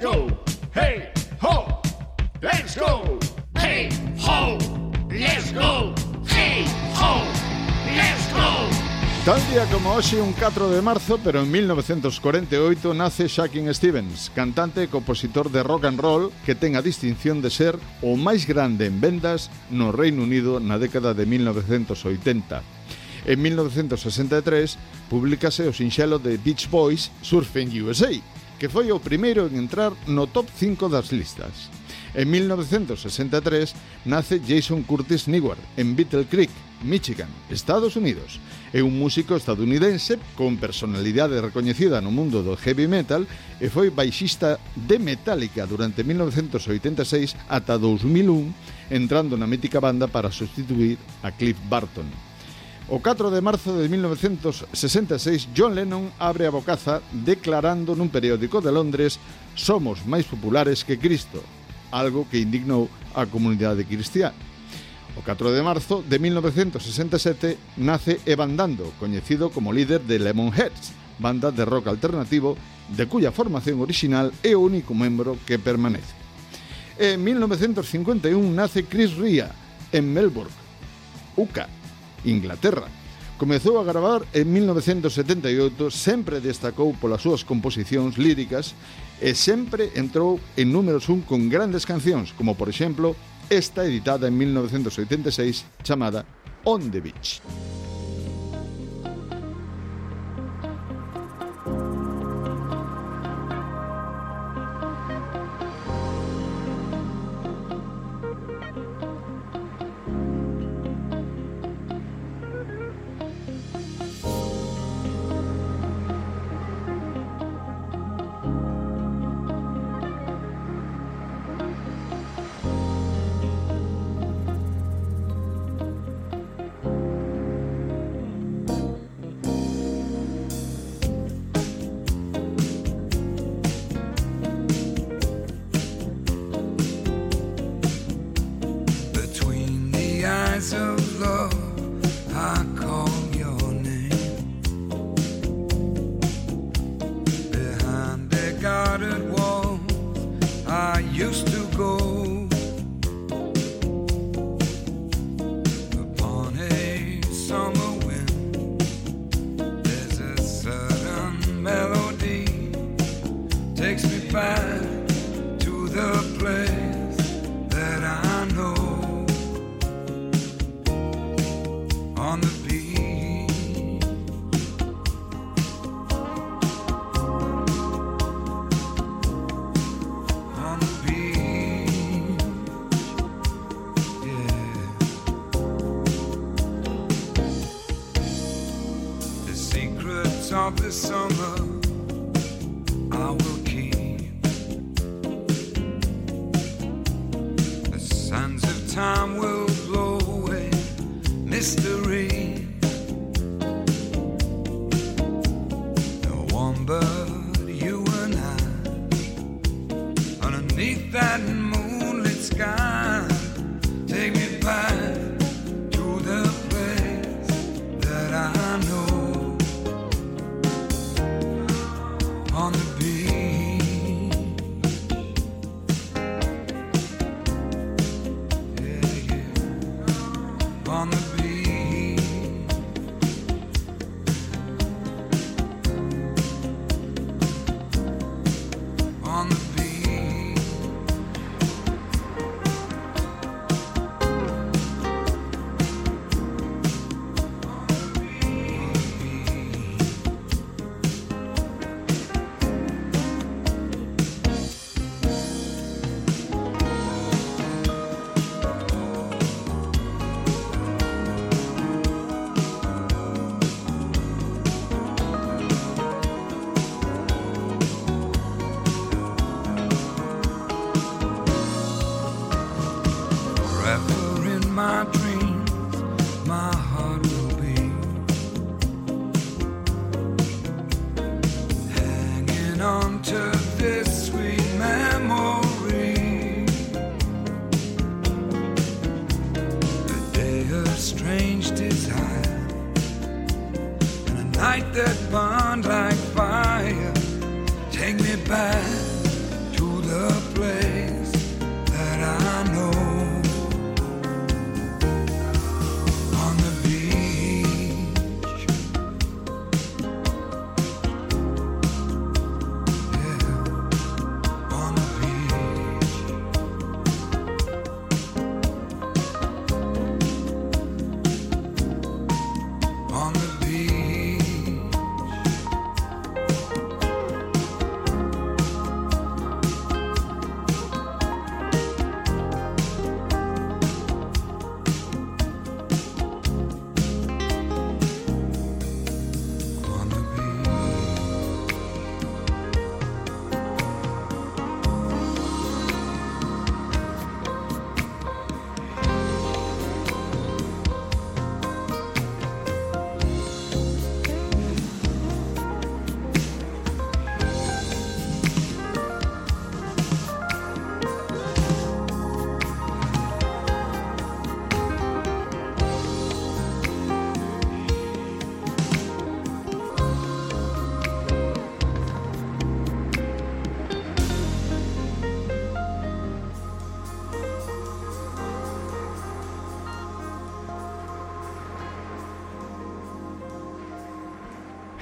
go, hey, ho. Let's go, hey, ho. Let's go, hey, ho. Let's go. Tan día como hoxe, un 4 de marzo, pero en 1948, nace Shakin' Stevens, cantante e compositor de rock and roll que ten a distinción de ser o máis grande en vendas no Reino Unido na década de 1980. En 1963 publicase o sinxelo de Beach Boys Surfing USA, que foi o primeiro en entrar no top 5 das listas. En 1963 nace Jason Curtis Neward en Beetle Creek, Michigan, Estados Unidos. É un músico estadounidense con personalidade recoñecida no mundo do heavy metal e foi baixista de Metallica durante 1986 ata 2001, entrando na mítica banda para substituir a Cliff Barton. O 4 de marzo de 1966, John Lennon abre a bocaza declarando nun periódico de Londres somos máis populares que Cristo, algo que indignou a comunidade cristiá. O 4 de marzo de 1967 nace Evan Dando, coñecido como líder de Lemonheads, banda de rock alternativo de cuya formación original é o único membro que permanece. En 1951 nace Chris Ria en Melbourne, UCA, Inglaterra. Comezou a gravar en 1978, sempre destacou polas súas composicións líricas e sempre entrou en números un con grandes cancións, como por exemplo esta editada en 1986 chamada On the Beach. of the summer I will keep. The sands of time will blow away, Mr. on the light that bond like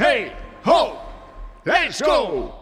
Hey, ho, let's go!